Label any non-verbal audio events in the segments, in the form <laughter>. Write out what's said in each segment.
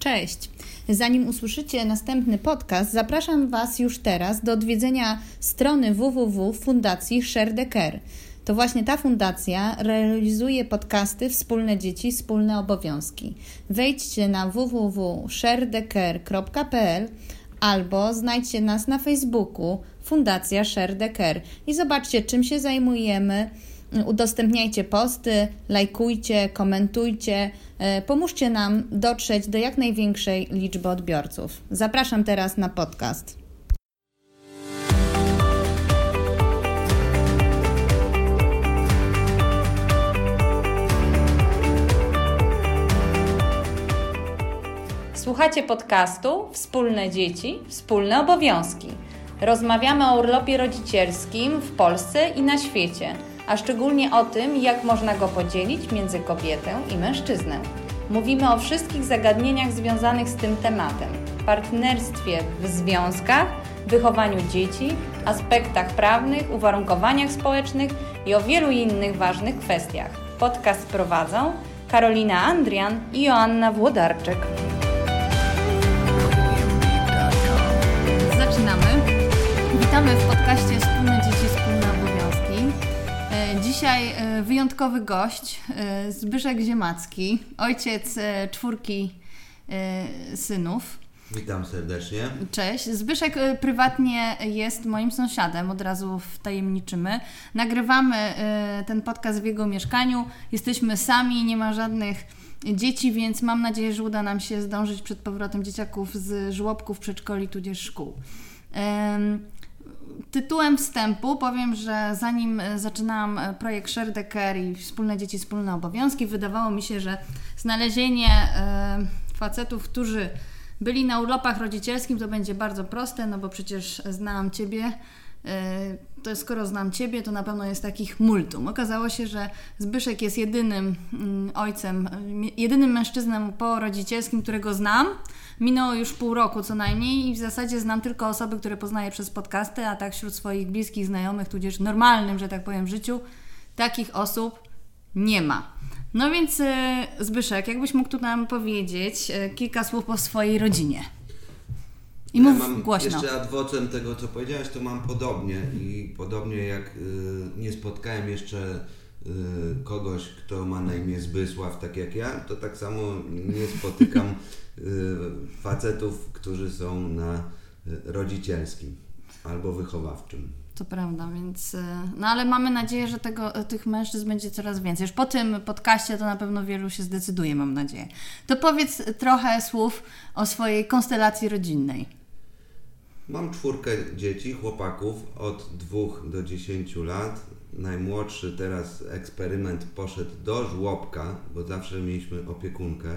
Cześć! Zanim usłyszycie następny podcast, zapraszam Was już teraz do odwiedzenia strony www Fundacji Share the Care. To właśnie ta fundacja realizuje podcasty Wspólne Dzieci, Wspólne Obowiązki. Wejdźcie na www.sharedecare.pl albo znajdźcie nas na Facebooku Fundacja Share the Care i zobaczcie, czym się zajmujemy. Udostępniajcie posty, lajkujcie, komentujcie. E, pomóżcie nam dotrzeć do jak największej liczby odbiorców. Zapraszam teraz na podcast. Słuchacie podcastu Wspólne dzieci, wspólne obowiązki. Rozmawiamy o urlopie rodzicielskim w Polsce i na świecie, a szczególnie o tym, jak można go podzielić między kobietę i mężczyznę. Mówimy o wszystkich zagadnieniach związanych z tym tematem: partnerstwie w związkach, wychowaniu dzieci, aspektach prawnych, uwarunkowaniach społecznych i o wielu innych ważnych kwestiach. Podcast prowadzą Karolina Andrian i Joanna Włodarczyk. Zaczynamy. Witamy w podcaście Dzisiaj e, wyjątkowy gość, e, Zbyszek Ziemacki, ojciec e, czwórki synów. Witam serdecznie. Cześć. Zbyszek prywatnie jest moim sąsiadem, od razu wtajemniczymy. Nagrywamy ten podcast w jego mieszkaniu. Jesteśmy sami, nie ma żadnych dzieci, więc mam nadzieję, że uda nam się zdążyć przed powrotem dzieciaków z żłobków, przedszkoli tudzież szkół. Em, Tytułem wstępu powiem, że zanim e, zaczynałam e, projekt Share the Care i Wspólne Dzieci, Wspólne Obowiązki, wydawało mi się, że znalezienie e, facetów, którzy byli na urlopach rodzicielskim, to będzie bardzo proste, no bo przecież znałam Ciebie. To skoro znam Ciebie, to na pewno jest takich multum. Okazało się, że Zbyszek jest jedynym mm, ojcem, jedynym mężczyzną po rodzicielskim, którego znam. Minęło już pół roku co najmniej i w zasadzie znam tylko osoby, które poznaję przez podcasty, a tak wśród swoich bliskich znajomych, tudzież normalnym, że tak powiem, życiu, takich osób nie ma. No więc e, Zbyszek, jakbyś mógł tu nam powiedzieć e, kilka słów o swojej rodzinie. I Ja mów mam głośno. Jeszcze adwocem tego, co powiedziałeś, to mam podobnie i podobnie jak y, nie spotkałem jeszcze y, kogoś, kto ma na imię Zbysław, tak jak ja, to tak samo nie spotykam <laughs> y, facetów, którzy są na y, rodzicielskim albo wychowawczym. To prawda, więc. No ale mamy nadzieję, że tego, tych mężczyzn będzie coraz więcej. Już po tym podcaście to na pewno wielu się zdecyduje, mam nadzieję. To powiedz trochę słów o swojej konstelacji rodzinnej. Mam czwórkę dzieci, chłopaków od 2 do 10 lat. Najmłodszy teraz eksperyment poszedł do żłobka, bo zawsze mieliśmy opiekunkę.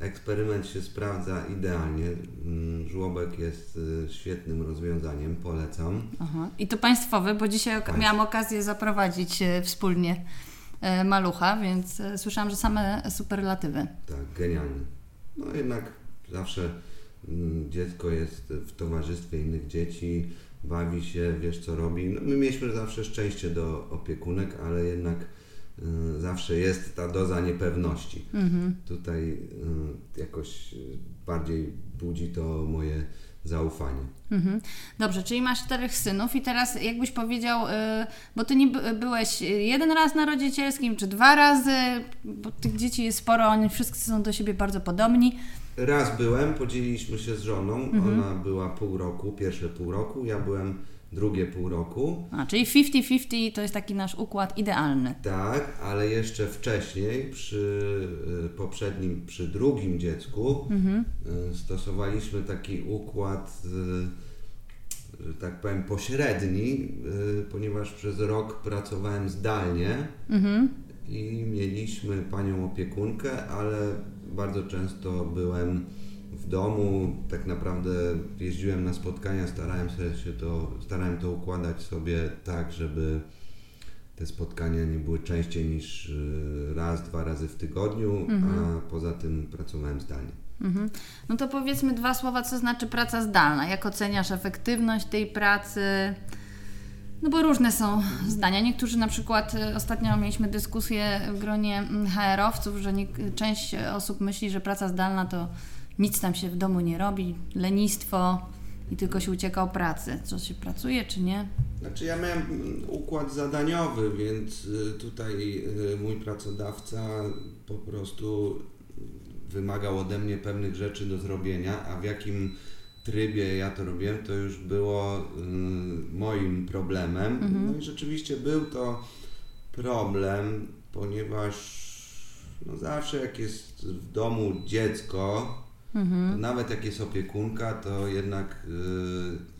Eksperyment się sprawdza idealnie. Mm, Żłobek jest y, świetnym rozwiązaniem, polecam. Aha. I to państwowy, bo dzisiaj oka- miałam okazję zaprowadzić e, wspólnie e, malucha, więc słyszałam, że same superlatywy. Tak, genialny. No jednak zawsze mm, dziecko jest w towarzystwie innych dzieci, bawi się, wiesz co robi. No, my mieliśmy zawsze szczęście do opiekunek, ale jednak y, zawsze jest ta doza niepewności. Tutaj y, jakoś bardziej budzi to moje zaufanie. Mhm. Dobrze, czyli masz czterech synów i teraz jakbyś powiedział, y, bo ty nie by- byłeś jeden raz na rodzicielskim, czy dwa razy, bo tych dzieci jest sporo, oni wszyscy są do siebie bardzo podobni. Raz byłem, podzieliliśmy się z żoną, ona była pół roku, pierwsze pół roku, ja byłem drugie pół roku. A, czyli 50-50 to jest taki nasz układ idealny. Tak, ale jeszcze wcześniej, przy y, poprzednim, przy drugim dziecku, y, stosowaliśmy taki układ, y, że tak powiem, pośredni, ponieważ przez rok pracowałem zdalnie i mieliśmy panią opiekunkę, ale bardzo często byłem w domu, tak naprawdę jeździłem na spotkania, starałem się to, starałem to układać sobie tak, żeby te spotkania nie były częściej niż y, raz, dwa razy w tygodniu, a poza tym pracowałem zdalnie. Mhm. No to powiedzmy dwa słowa, co znaczy praca zdalna. Jak oceniasz efektywność tej pracy? No bo różne są zdania. Niektórzy na przykład, y, ostatnio mieliśmy dyskusję w gronie mm, HR-owców, że nie, część osób myśli, że praca zdalna to nic tam się w domu nie robi, lenistwo i tylko się ucieka o pracy. Co się pracuje, czy nie? Znaczy ja miałem mm, układ zadaniowy, więc y, tutaj y, mój pracodawca po prostu wymagał ode mnie pewnych rzeczy do zrobienia, a w jakim trybie ja to robiłem, to już było y, moim problemem. No i rzeczywiście był to problem, ponieważ no zawsze jak jest w domu dziecko, to nawet jak jest opiekunka, to jednak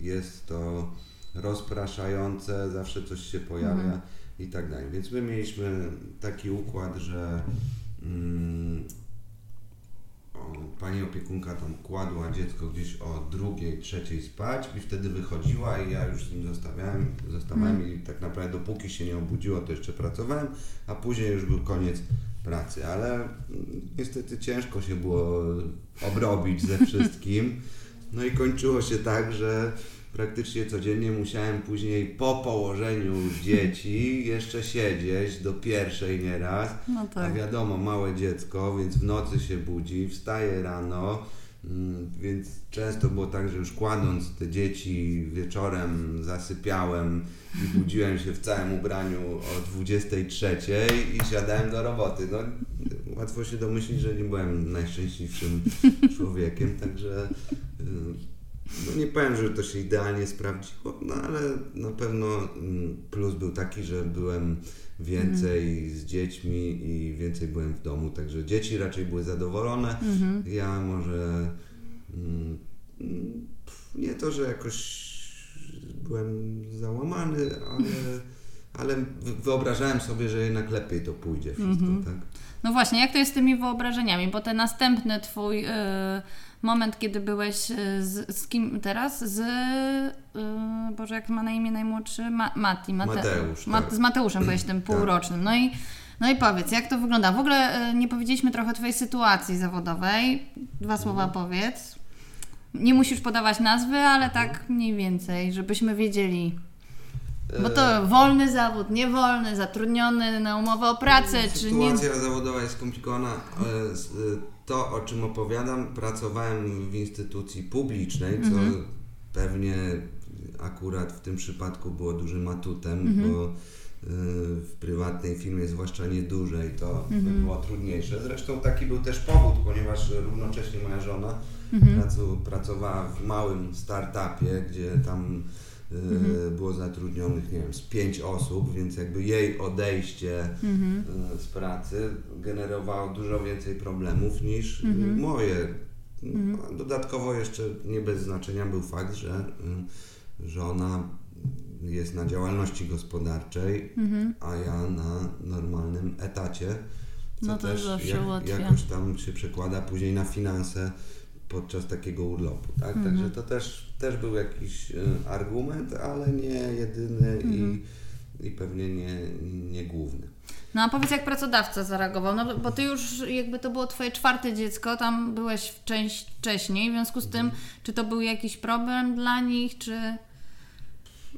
y, jest to rozpraszające, zawsze coś się pojawia i tak dalej. Więc my mieliśmy taki układ, że mm, o, pani opiekunka tam kładła dziecko gdzieś o drugiej, trzeciej spać i wtedy wychodziła i ja już z nim zostawiałem, zostawałem i tak naprawdę dopóki się nie obudziło, to jeszcze pracowałem, a później już był koniec pracy, ale niestety ciężko się było obrobić ze wszystkim. No i kończyło się tak, że praktycznie codziennie musiałem później po położeniu dzieci jeszcze siedzieć do pierwszej nieraz. No A tak. wiadomo, małe dziecko, więc w nocy się budzi, wstaje rano, więc często było tak, że już kładąc te dzieci wieczorem zasypiałem i budziłem się w całym ubraniu o 23 i siadałem do roboty. No, łatwo się domyślić, że nie byłem najszczęśliwszym człowiekiem, także y, no nie powiem, że to się idealnie sprawdziło, no ale na pewno mm, plus był taki, że byłem więcej z dziećmi i więcej byłem w domu, także dzieci raczej były zadowolone. Ja może mm, mm, nie to, że jakoś byłem załamany, ale, <laughs> ale wy- wyobrażałem sobie, że jednak lepiej to pójdzie wszystko, tak? No właśnie, jak to jest z tymi wyobrażeniami? Bo ten następny twój y, moment, kiedy byłeś y, z, z kim teraz? Z. Y, Boże, jak ma na imię najmłodszy? Ma, Mati. Mate, Mateusz, Ma, tak. Z Mateuszem byłeś tym półrocznym. No i. No i powiedz, jak to wygląda? W ogóle y, nie powiedzieliśmy trochę o Twojej sytuacji zawodowej. Dwa słowa powiedz. Nie musisz podawać nazwy, ale tak mniej więcej, żebyśmy wiedzieli. Bo to wolny zawód, niewolny, zatrudniony na umowę o pracę, czy nie. Sytuacja zawodowa jest skomplikowana. E, e, To, o czym opowiadam, pracowałem w instytucji publicznej, co Mhm. pewnie akurat w tym przypadku było dużym atutem, Mhm. bo e, w prywatnej firmie, zwłaszcza niedużej, to Mhm. było trudniejsze. Zresztą taki był też powód, ponieważ równocześnie moja żona Mhm. pracowała w małym startupie, gdzie tam e, Mhm. było zatrudnionych, nie wiem, z pięć osób, więc jakby jej odejście Mhm. e, z pracy generowało dużo więcej problemów niż e, Mhm. moje. A Dodatkowo jeszcze nie bez znaczenia był fakt, że e, żona jest na działalności gospodarczej, Mhm. a ja na normalnym etacie. Co No to też zawsze jak, ułatwia. jakoś tam się przekłada później na finanse podczas takiego urlopu. Tak? Mhm. Także to też, też był jakiś e, argument, ale nie jedyny i, Mhm. i pewnie nie, nie główny. No a powiedz, jak pracodawca zareagował? No bo ty już jakby to było twoje czwarte dziecko, tam byłeś część wcześniej, w związku z tym, czy to był jakiś problem dla nich, czy...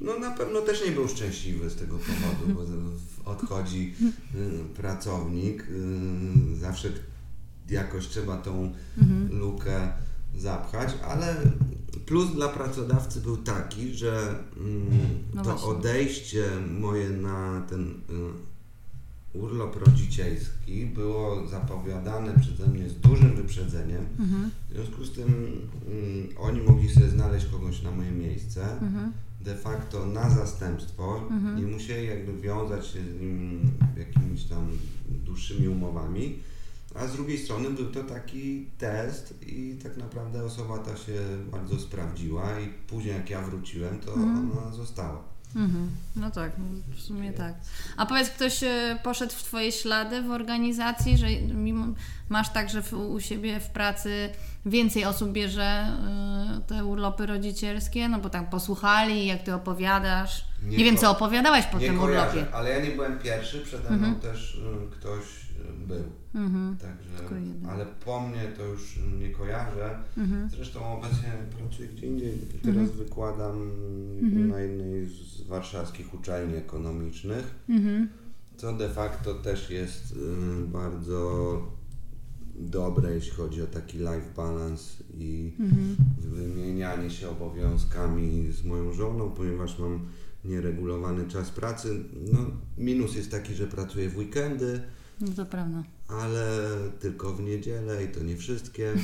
No na pewno też nie był szczęśliwy z tego powodu, bo odchodzi y, pracownik, y, zawsze jakoś trzeba tą lukę zapchać, ale plus dla pracodawcy był taki, że mm, No to właśnie. odejście moje na ten y, urlop rodzicielski było zapowiadane przeze mnie z dużym wyprzedzeniem. W związku z tym mm, oni mogli sobie znaleźć kogoś na moje miejsce. De facto na zastępstwo. Nie musieli jakby wiązać się z nim jakimiś tam dłuższymi umowami. A z drugiej strony był to taki test i tak naprawdę osoba ta się bardzo sprawdziła i później jak ja wróciłem, to ona została. Mhm. No tak, no w sumie tak. A powiedz, ktoś e, poszedł w Twoje ślady w organizacji, że mimo, masz tak, że w, u siebie w pracy więcej osób bierze e, te urlopy rodzicielskie, no bo tam posłuchali, jak Ty opowiadasz. Nie, Nie wiem, co opowiadałeś po nie tym urlopie. ale ja nie byłem pierwszy, przede mną też y, ktoś y, był. Mhm. Także, ale po mnie to już nie kojarzę. Mhm. Zresztą obecnie pracuję gdzie indziej. Teraz wykładam na jednej z warszawskich uczelni ekonomicznych, Mhm. co de facto też jest y, bardzo dobre, jeśli chodzi o taki life balance i Mhm. wymienianie się obowiązkami z moją żoną, ponieważ mam nieregulowany czas pracy. No, minus jest taki, że pracuję w weekendy, No to prawda. ale tylko w niedzielę i to nie wszystkie. <laughs>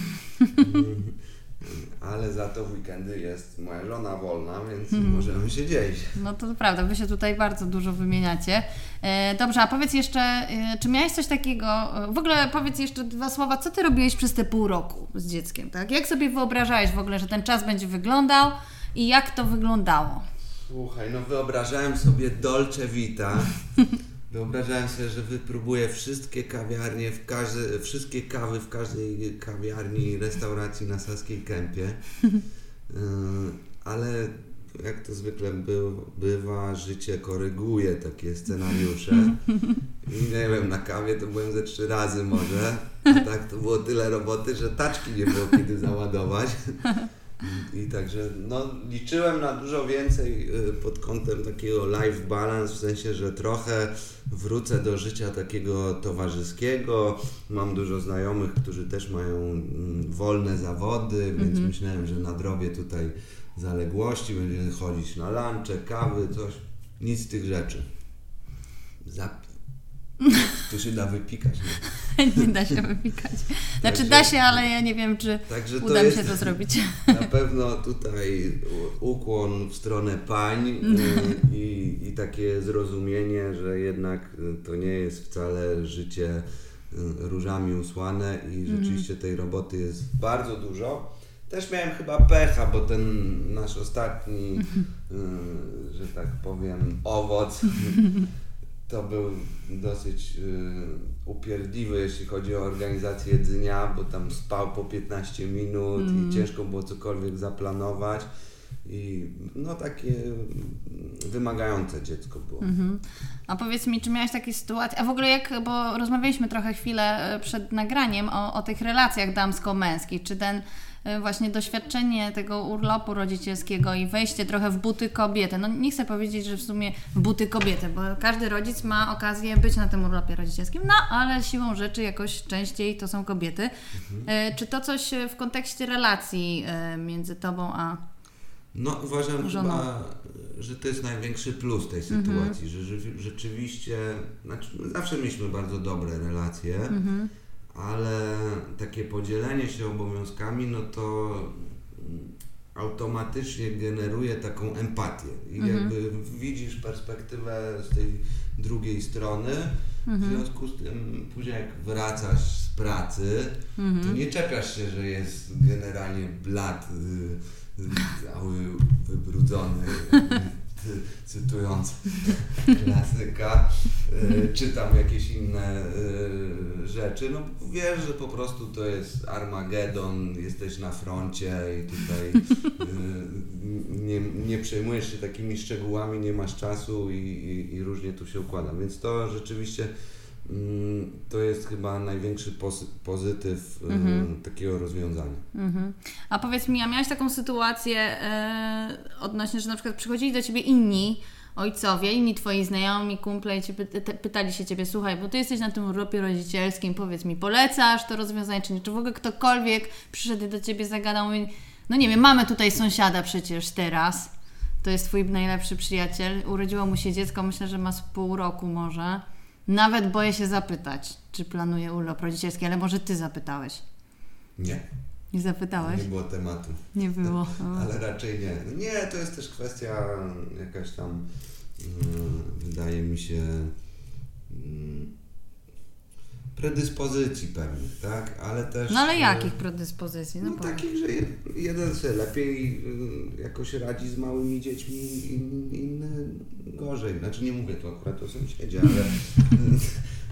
Ale za to w weekendy jest moja żona wolna, więc Mhm. możemy się dzielić. No to prawda, wy się tutaj bardzo dużo wymieniacie. E, dobrze, a powiedz jeszcze, e, czy miałeś coś takiego, e, w ogóle powiedz jeszcze dwa słowa, co ty robiłeś przez te pół roku z dzieckiem, tak? Jak sobie wyobrażałeś w ogóle, że ten czas będzie wyglądał i jak to wyglądało? Słuchaj, no wyobrażałem sobie Dolce Vita. <laughs> Wyobrażałem sobie, że wypróbuję wszystkie kawiarnie, w każde, wszystkie kawy w każdej kawiarni i restauracji na Saskiej Kępie. Yy, <laughs> ale jak to zwykle by, bywa, życie koryguje takie scenariusze. I nie wiem, na kawie to byłem ze trzy razy może. A tak to było tyle roboty, że taczki nie było kiedy załadować. <laughs> I także no, liczyłem na dużo więcej y, pod kątem takiego life balance, w sensie, że trochę wrócę do życia takiego towarzyskiego. Mam dużo znajomych, którzy też mają mm, wolne zawody, więc myślałem, że nadrobię tutaj zaległości, będziemy chodzić na lunche, kawy, coś. Nic z tych rzeczy. Zap... <laughs> Tu się da wypikać. Nie? <laughs> nie da się wypikać. Znaczy Także- da się, ale ja nie wiem, czy uda mi jest- się to zrobić. <laughs> Na pewno tutaj ukłon w stronę pań y, i, i takie zrozumienie, że jednak to nie jest wcale życie y, różami usłane i rzeczywiście tej roboty jest bardzo dużo. Też miałem chyba pecha, bo ten nasz ostatni, y, <laughs> że tak powiem, owoc to był dosyć upierdliwy, jeśli chodzi o organizację dnia, bo tam spał po 15 minut i ciężko było cokolwiek zaplanować. I no takie mm, wymagające dziecko było. Mhm. A powiedz mi, czy miałeś takie sytuacje, a w ogóle jak, bo rozmawialiśmy trochę chwilę e, przed nagraniem o, o tych relacjach damsko-męskich, czy ten właśnie doświadczenie tego urlopu rodzicielskiego i wejście trochę w buty kobiety, no nie chcę powiedzieć, że w sumie w buty kobiety, bo każdy rodzic ma okazję być na tym urlopie rodzicielskim, no ale siłą rzeczy jakoś częściej to są kobiety. E, Czy to coś e, w kontekście relacji e, między Tobą a... No uważam Żoną. chyba, że to jest największy plus tej sytuacji, że, że rzeczywiście, znaczy my zawsze mieliśmy bardzo dobre relacje, ale takie podzielenie się obowiązkami, no to automatycznie generuje taką empatię. I jakby widzisz perspektywę z tej drugiej strony, w związku z tym później jak wracasz z pracy, to nie czepiasz się, że jest generalnie blat y, cały wybrudzony, <laughs> cytując <laughs> klasyka, y, czy tam jakieś inne y, rzeczy. No wiesz, że po prostu to jest Armagedon, jesteś na froncie i tutaj y, nie, nie przejmujesz się takimi szczegółami, nie masz czasu i, i, i różnie tu się układa. Więc to rzeczywiście to jest chyba największy pozytyw y, takiego rozwiązania. Mhm. A powiedz mi, a miałeś taką sytuację e, odnośnie, że na przykład przychodzili do ciebie inni ojcowie, inni twoi znajomi, kumple i ci py- pytali się ciebie, słuchaj, bo ty jesteś na tym urlopie rodzicielskim, powiedz mi, polecasz to rozwiązanie, czy nie? Czy w ogóle ktokolwiek przyszedł do ciebie zagadał, mówi, no nie wiem, mamy tutaj sąsiada przecież teraz, to jest twój najlepszy przyjaciel, urodziło mu się dziecko, myślę, że ma z pół roku może. Nawet boję się zapytać, czy planuje urlop rodzicielski, ale może ty zapytałeś. Nie, Nie zapytałeś? nie było tematu. Nie było. <laughs> Ale raczej nie. No Nie, to jest też kwestia jakaś tam, mm, wydaje mi się, mm, predyspozycji pewnych, tak? Ale też... No ale e, jakich predyspozycji? No, No takich, że je- jeden sobie lepiej y, jakoś radzi z małymi dziećmi, in, inny gorzej. Znaczy nie mówię tu akurat o sąsiedzie, ale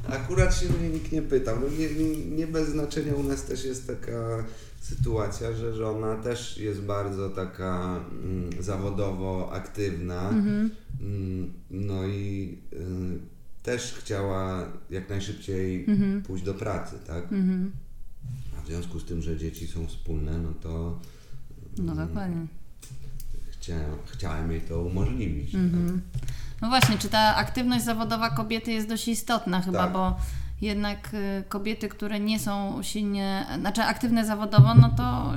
<laughs> akurat się mnie nikt nie pytał. No nie, nie, nie bez znaczenia u nas też jest taka sytuacja, że żona też jest bardzo taka mm, zawodowo aktywna. Mhm. Mm, No i y, też chciała jak najszybciej Mhm. pójść do pracy, tak? Mhm. A w związku z tym, że dzieci są wspólne, no to No mm, dokładnie. chciałem, chciałem jej to umożliwić. Mhm. No właśnie, czy ta aktywność zawodowa kobiety jest dość istotna chyba, Tak. bo jednak y, kobiety, które nie są silnie, znaczy aktywne zawodowo, no to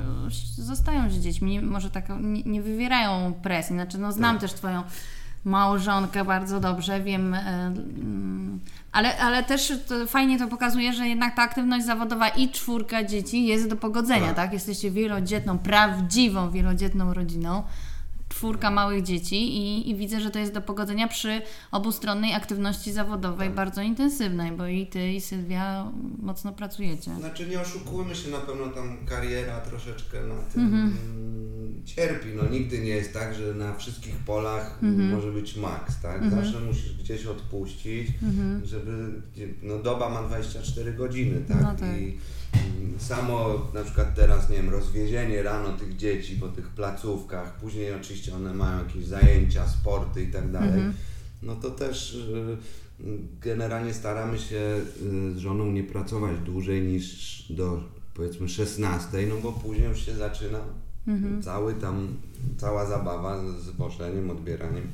zostają z dziećmi, może tak nie, nie wywierają presji. Znaczy, no znam tak. też Twoją małżonkę bardzo dobrze, wiem, y, mm, ale, ale też to fajnie to pokazuje, że jednak ta aktywność zawodowa i czwórka dzieci jest do pogodzenia, tak? tak? Jesteście wielodzietną, prawdziwą wielodzietną rodziną czwórka małych dzieci i, i, widzę, że to jest do pogodzenia przy obustronnej aktywności zawodowej tak. bardzo intensywnej, bo i ty i Sylwia mocno pracujecie. Znaczy nie oszukujmy się, na pewno tam kariera troszeczkę na tym -hmm. cierpi. No nigdy nie jest tak, że na wszystkich polach -hmm. może być maks, tak? -hmm. Zawsze musisz gdzieś odpuścić, mhm. żeby, no doba ma 24 godziny, tak? No tak. I, Samo na przykład teraz, nie wiem, rozwiezienie rano tych dzieci po tych placówkach, później oczywiście one mają jakieś zajęcia, sporty i tak dalej, mhm. no to też y, generalnie staramy się y, z żoną nie pracować dłużej niż do powiedzmy 16, no bo później już się zaczyna mhm. cały tam, cała zabawa z poszleniem, odbieraniem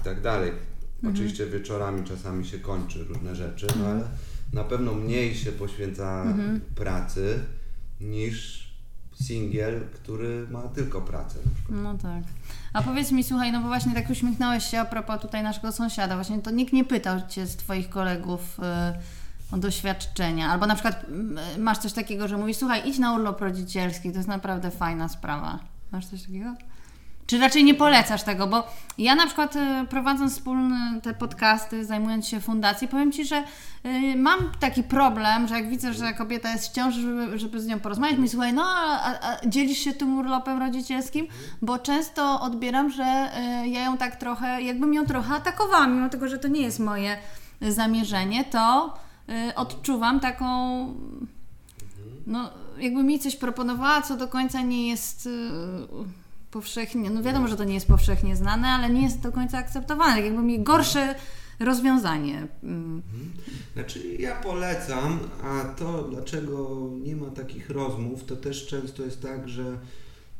i tak dalej. Mhm. Oczywiście wieczorami czasami się kończy różne rzeczy, no ale na pewno mniej się poświęca mhm. pracy niż singiel, który ma tylko pracę. No tak. A powiedz mi, słuchaj, no bo właśnie tak uśmiechnąłeś się a propos tutaj naszego sąsiada, właśnie to nikt nie pytał Cię z Twoich kolegów y, o doświadczenia, albo na przykład y, masz coś takiego, że mówisz, słuchaj, idź na urlop rodzicielski, to jest naprawdę fajna sprawa. Masz coś takiego? Czy raczej nie polecasz tego? Bo ja na przykład y, prowadząc wspólne te podcasty, zajmując się fundacją, powiem Ci, że y, mam taki problem, że jak widzę, że kobieta jest w ciąży, żeby, żeby z nią porozmawiać, mi słuchaj, no a, a, dzielisz się tym urlopem rodzicielskim? Bo często odbieram, że y, ja ją tak trochę, jakbym ją trochę atakowała, mimo tego, że to nie jest moje zamierzenie, to odczuwam taką no, jakby mi coś proponowała, co do końca nie jest powszechnie, no wiadomo, że to nie jest powszechnie znane, ale nie jest do końca akceptowane. Jakby mi gorsze rozwiązanie. Mm. Znaczy ja polecam, a to dlaczego nie ma takich rozmów, to też często jest tak, że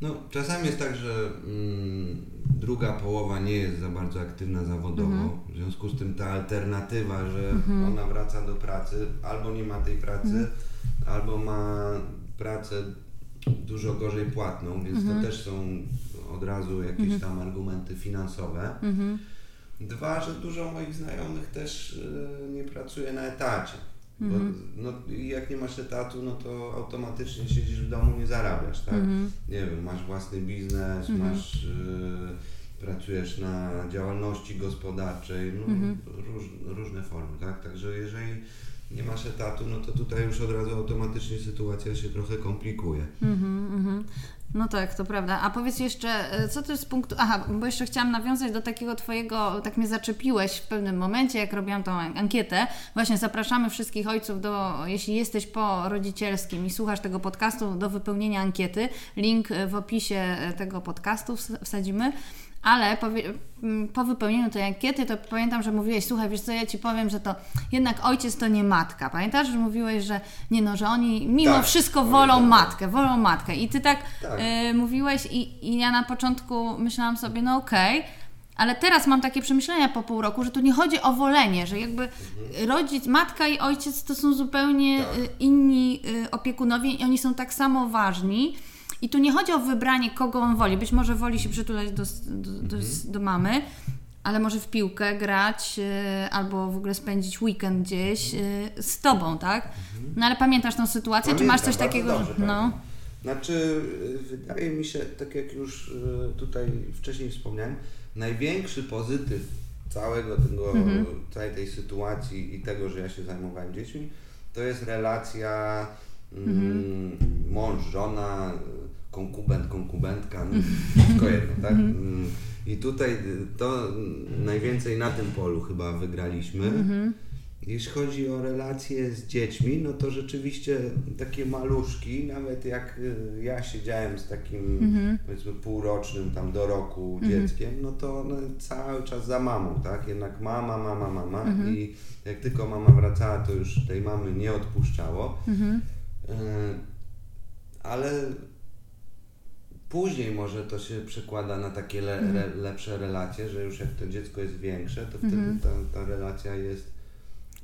no, czasami jest tak, że mm, druga połowa nie jest za bardzo aktywna zawodowo, mhm. w związku z tym ta alternatywa, że mhm. ona wraca do pracy, albo nie ma tej pracy, mhm. albo ma pracę dużo gorzej płatną, więc mhm. to też są od razu jakieś mhm. tam argumenty finansowe. Mhm. Dwa, że dużo moich znajomych też y, nie pracuje na etacie. Bo, mhm. no, jak nie masz etatu, no to automatycznie siedzisz w domu, nie zarabiasz, tak? Mhm. Nie wiem, masz własny biznes, mhm. masz, y, pracujesz na działalności gospodarczej, no, róż, różne formy, tak? Także jeżeli nie masz etatu, no to tutaj już od razu automatycznie sytuacja się trochę komplikuje. Mhm, mhm. No tak, to prawda. A powiedz jeszcze, e, co to jest z punktu. Aha, bo jeszcze chciałam nawiązać do takiego Twojego, tak mnie zaczepiłeś w pewnym momencie, jak robiłam tą ankietę. Właśnie zapraszamy wszystkich ojców do, jeśli jesteś po rodzicielskim i słuchasz tego podcastu, do wypełnienia ankiety. Link w opisie e, tego podcastu wsadzimy ale po, mm, po, wypełnieniu tej ankiety to pamiętam, że mówiłeś, słuchaj, wiesz co, ja Ci powiem, że to jednak ojciec to nie matka. Pamiętasz, że mówiłeś, że nie no, że oni mimo tak, wszystko wolą matkę, wolą matkę. I Ty tak, tak. Y, mówiłeś i, i ja na początku myślałam sobie, no okej, okay, ale teraz mam takie przemyślenia po pół roku, że tu nie chodzi o wolenie, że jakby mhm. rodzic, matka i ojciec to są zupełnie tak. Y, inni y, opiekunowie i oni są tak samo ważni. I tu nie chodzi o wybranie, kogo on woli. Być może woli się przytulać do, do, do, mhm. do mamy, ale może w piłkę grać yy, albo w ogóle spędzić weekend gdzieś yy, z tobą, tak? Mhm. No ale pamiętasz tą sytuację? Pamiętam, czy masz coś takiego? Dobrze, no. Znaczy, wydaje mi się, tak jak już tutaj wcześniej wspomniałem, największy pozytyw całego tego, mhm. całej tej sytuacji i tego, że ja się zajmowałem dziećmi, to jest relacja mm, mąż, żona, konkubent, konkubentka, no, wszystko jedno, tak? Mhm. Mm, I tutaj to najwięcej na tym polu chyba wygraliśmy. Mhm. Jeśli chodzi o relacje z dziećmi, no to rzeczywiście takie maluszki, nawet jak y, ja siedziałem z takim mhm. powiedzmy półrocznym tam do roku dzieckiem, no to one cały czas za mamą, tak? Jednak mama, mama, mama i jak tylko mama wracała, to już tej mamy nie odpuszczało. Y, ale Później może to się przekłada na takie le, mhm. lepsze relacje, że już jak to dziecko jest większe, to wtedy mhm. ta, ta relacja jest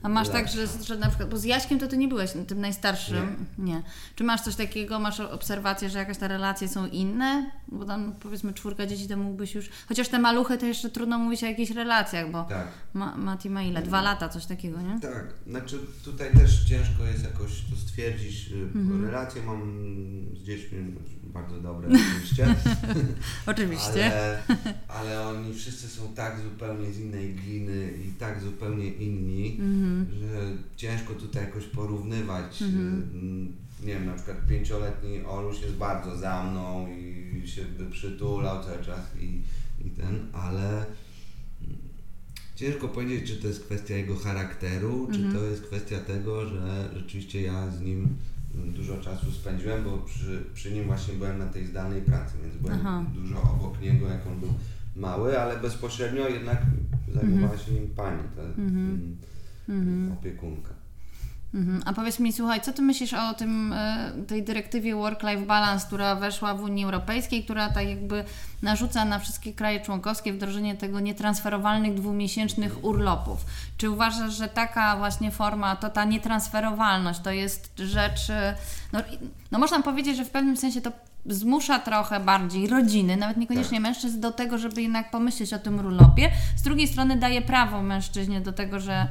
A masz tak, że, że na przykład, bo z Jaśkiem to ty nie byłeś tym najstarszym. Nie. Nie. Czy masz coś takiego, masz obserwację, że jakaś te relacje są inne? Bo tam powiedzmy czwórka dzieci to mógłbyś już. Chociaż te maluchy to jeszcze trudno mówić o jakichś relacjach, bo Tak. ma, Mati ma ile? Dwa lata, coś takiego, nie? Tak, znaczy tutaj też ciężko jest jakoś to stwierdzić. y, Mhm. Relacje mam z dziećmi bardzo dobre <laughs> oczywiście, <laughs> Oczywiście. ale, ale oni wszyscy są tak zupełnie z innej gliny i tak zupełnie inni, Mhm. Że ciężko tutaj jakoś porównywać. Y, Nie wiem, na przykład pięcioletni Oluś jest bardzo za mną i się by przytulał cały czas i, i ten, ale mm, ciężko powiedzieć, czy to jest kwestia jego charakteru, czy to jest kwestia tego, że rzeczywiście ja z nim mm, dużo czasu spędziłem, bo przy, przy nim właśnie byłem na tej zdalnej pracy, więc byłem Aha. dużo obok niego, jak on był mały, ale bezpośrednio jednak zajmowała się nim pani, ta mm. Mhm. A powiedz mi, słuchaj, co ty myślisz o tym, e, tej dyrektywie Work-Life Balance, która weszła w Unii Europejskiej, która tak jakby narzuca na wszystkie kraje członkowskie wdrożenie tego nietransferowalnych dwumiesięcznych urlopów. Czy uważasz, że taka właśnie forma, to ta nietransferowalność to jest rzecz, e, no, no można powiedzieć, że w pewnym sensie to zmusza trochę bardziej rodziny, nawet niekoniecznie mężczyzn, do tego, żeby jednak pomyśleć o tym urlopie. Z drugiej strony daje prawo mężczyźnie do tego, że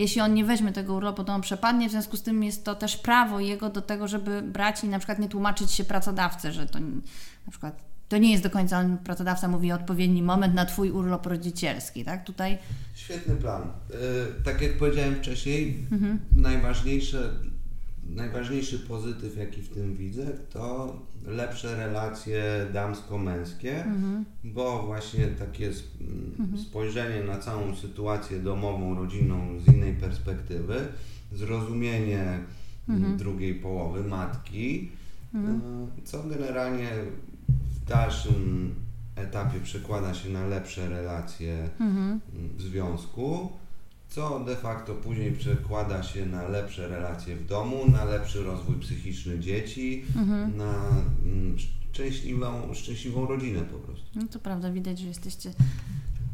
jeśli on nie weźmie tego urlopu, to on przepadnie, w związku z tym jest to też prawo jego do tego, żeby brać i na przykład nie tłumaczyć się pracodawcy, że to na przykład to nie jest do końca, on, pracodawca mówi odpowiedni moment na Twój urlop rodzicielski, tak? Tutaj Świetny plan. Y, tak jak powiedziałem wcześniej, Mhm. najważniejsze, najważniejszy pozytyw, jaki w tym widzę, to lepsze relacje damsko-męskie, Mhm. bo właśnie takie s- m, spojrzenie na całą sytuację domową, rodzinną z innej perspektywy, zrozumienie m, drugiej połowy, matki, y, co generalnie w dalszym etapie przekłada się na lepsze relacje Mhm. w związku, co de facto później przekłada się na lepsze relacje w domu, na lepszy rozwój psychiczny dzieci, Mhm. na mm, szczęśliwą, szczęśliwą rodzinę po prostu. No to prawda, widać, że jesteście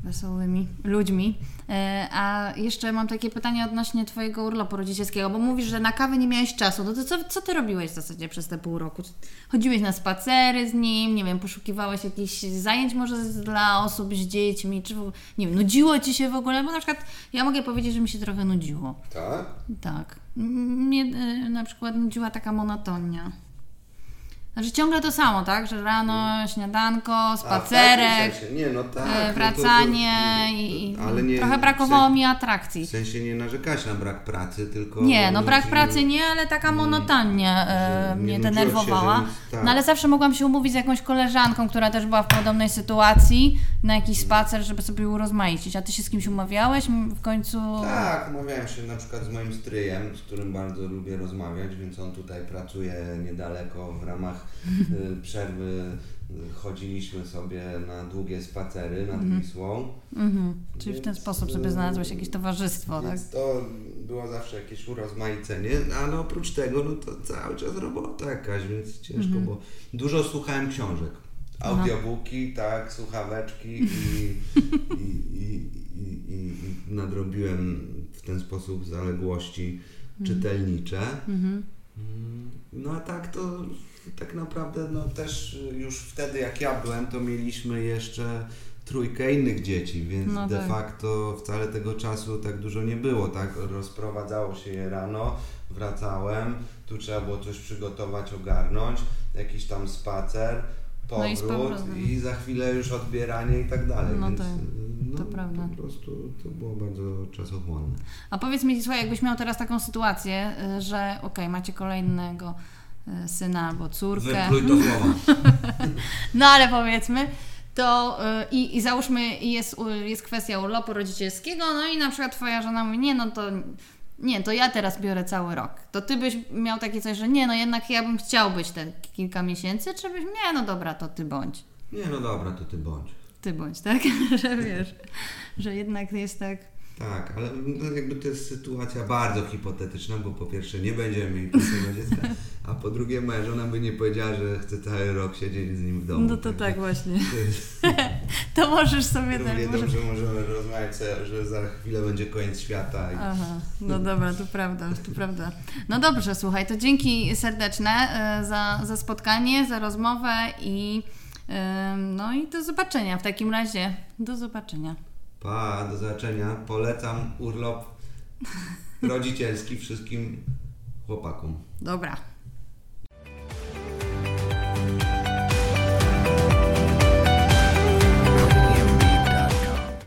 wesołymi ludźmi. E, A jeszcze mam takie pytanie odnośnie Twojego urlopu rodzicielskiego, bo mówisz, że na kawę nie miałeś czasu. No to co, co Ty robiłeś w zasadzie przez te pół roku? Chodziłeś na spacery z nim, nie wiem, poszukiwałeś jakichś zajęć może dla osób z dziećmi, czy nie wiem, nudziło Ci się w ogóle? Bo na przykład ja mogę powiedzieć, że mi się trochę nudziło. Tak? Tak. Mnie e, na przykład nudziła taka monotonia. Znaczy ciągle to samo, tak? Że rano śniadanko, A, w spacerek, takim sensie. Nie, no tak. e, no to- wracanie to- i i ale nie, trochę brakowało mi atrakcji. W sensie nie narzekać na brak pracy, tylko... Nie, no brak pracy nie, ale taka monotonia e, nie mnie się, denerwowała. nic- tak. No ale zawsze mogłam się umówić z jakąś koleżanką, która też była w podobnej sytuacji, na jakiś spacer, żeby sobie urozmaicić. A ty się z kimś umawiałeś w końcu? Tak, umawiałem się na przykład z moim stryjem, z którym bardzo lubię rozmawiać, więc on tutaj pracuje niedaleko w ramach przerwy. y, Chodziliśmy sobie na długie spacery nad Wisłą. Mhm. Czyli w ten sposób sobie y, znalazłeś jakieś towarzystwo, tak? To było zawsze jakieś urozmaicenie, ale oprócz tego, no to cały czas robota jakaś, więc ciężko, Mhm. bo dużo słuchałem książek. Audiobooki, tak, słuchaweczki <laughs> i, i, i, i, nadrobiłem w ten sposób zaległości czytelnicze. Mhm. Mm, No a tak to tak naprawdę no też już wtedy jak ja byłem, to mieliśmy jeszcze trójkę innych dzieci, więc No de tak. facto wcale tego czasu tak dużo nie było, tak? Rozprowadzało się je rano, wracałem, tu trzeba było coś przygotować, ogarnąć, jakiś tam spacer, No i powrót i za chwilę już odbieranie i tak dalej, No więc tak, no, to prawda. po prostu to było bardzo czasochłonne. A powiedz mi, słuchaj, jakbyś miał teraz taką sytuację, y, że okej, macie kolejnego y, syna albo córkę. To. <laughs> No ale powiedzmy, to y, i, i załóżmy, jest, jest kwestia urlopu rodzicielskiego, no i na przykład twoja żona mówi, nie no to nie, to ja teraz biorę cały rok. To ty byś miał takie coś, że nie, no jednak ja bym chciał być te kilka miesięcy, czy byś, nie, no dobra, to ty bądź. Nie, no dobra, to ty bądź. Ty bądź, tak? <laughs> że wiesz, że jednak jest tak. Tak, ale no jakby to jest sytuacja bardzo hipotetyczna, bo po pierwsze nie będziemy mieli pierwszego dziecka, a po drugie moja żona by nie powiedziała, że chce cały rok siedzieć z nim w domu. No to tak Także właśnie. <laughs> to możesz sobie Równie tak. dobrze możemy rozmawiać, że za chwilę będzie koniec świata. I... Aha, no dobra, to prawda, to prawda. No dobrze, słuchaj, to dzięki serdeczne e, za, za spotkanie, za rozmowę i no i do zobaczenia w takim razie. Do zobaczenia. Pa, do zobaczenia. Polecam urlop rodzicielski wszystkim chłopakom. Dobra.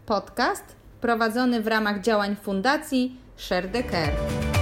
Podcast prowadzony w ramach działań Fundacji Share the Care.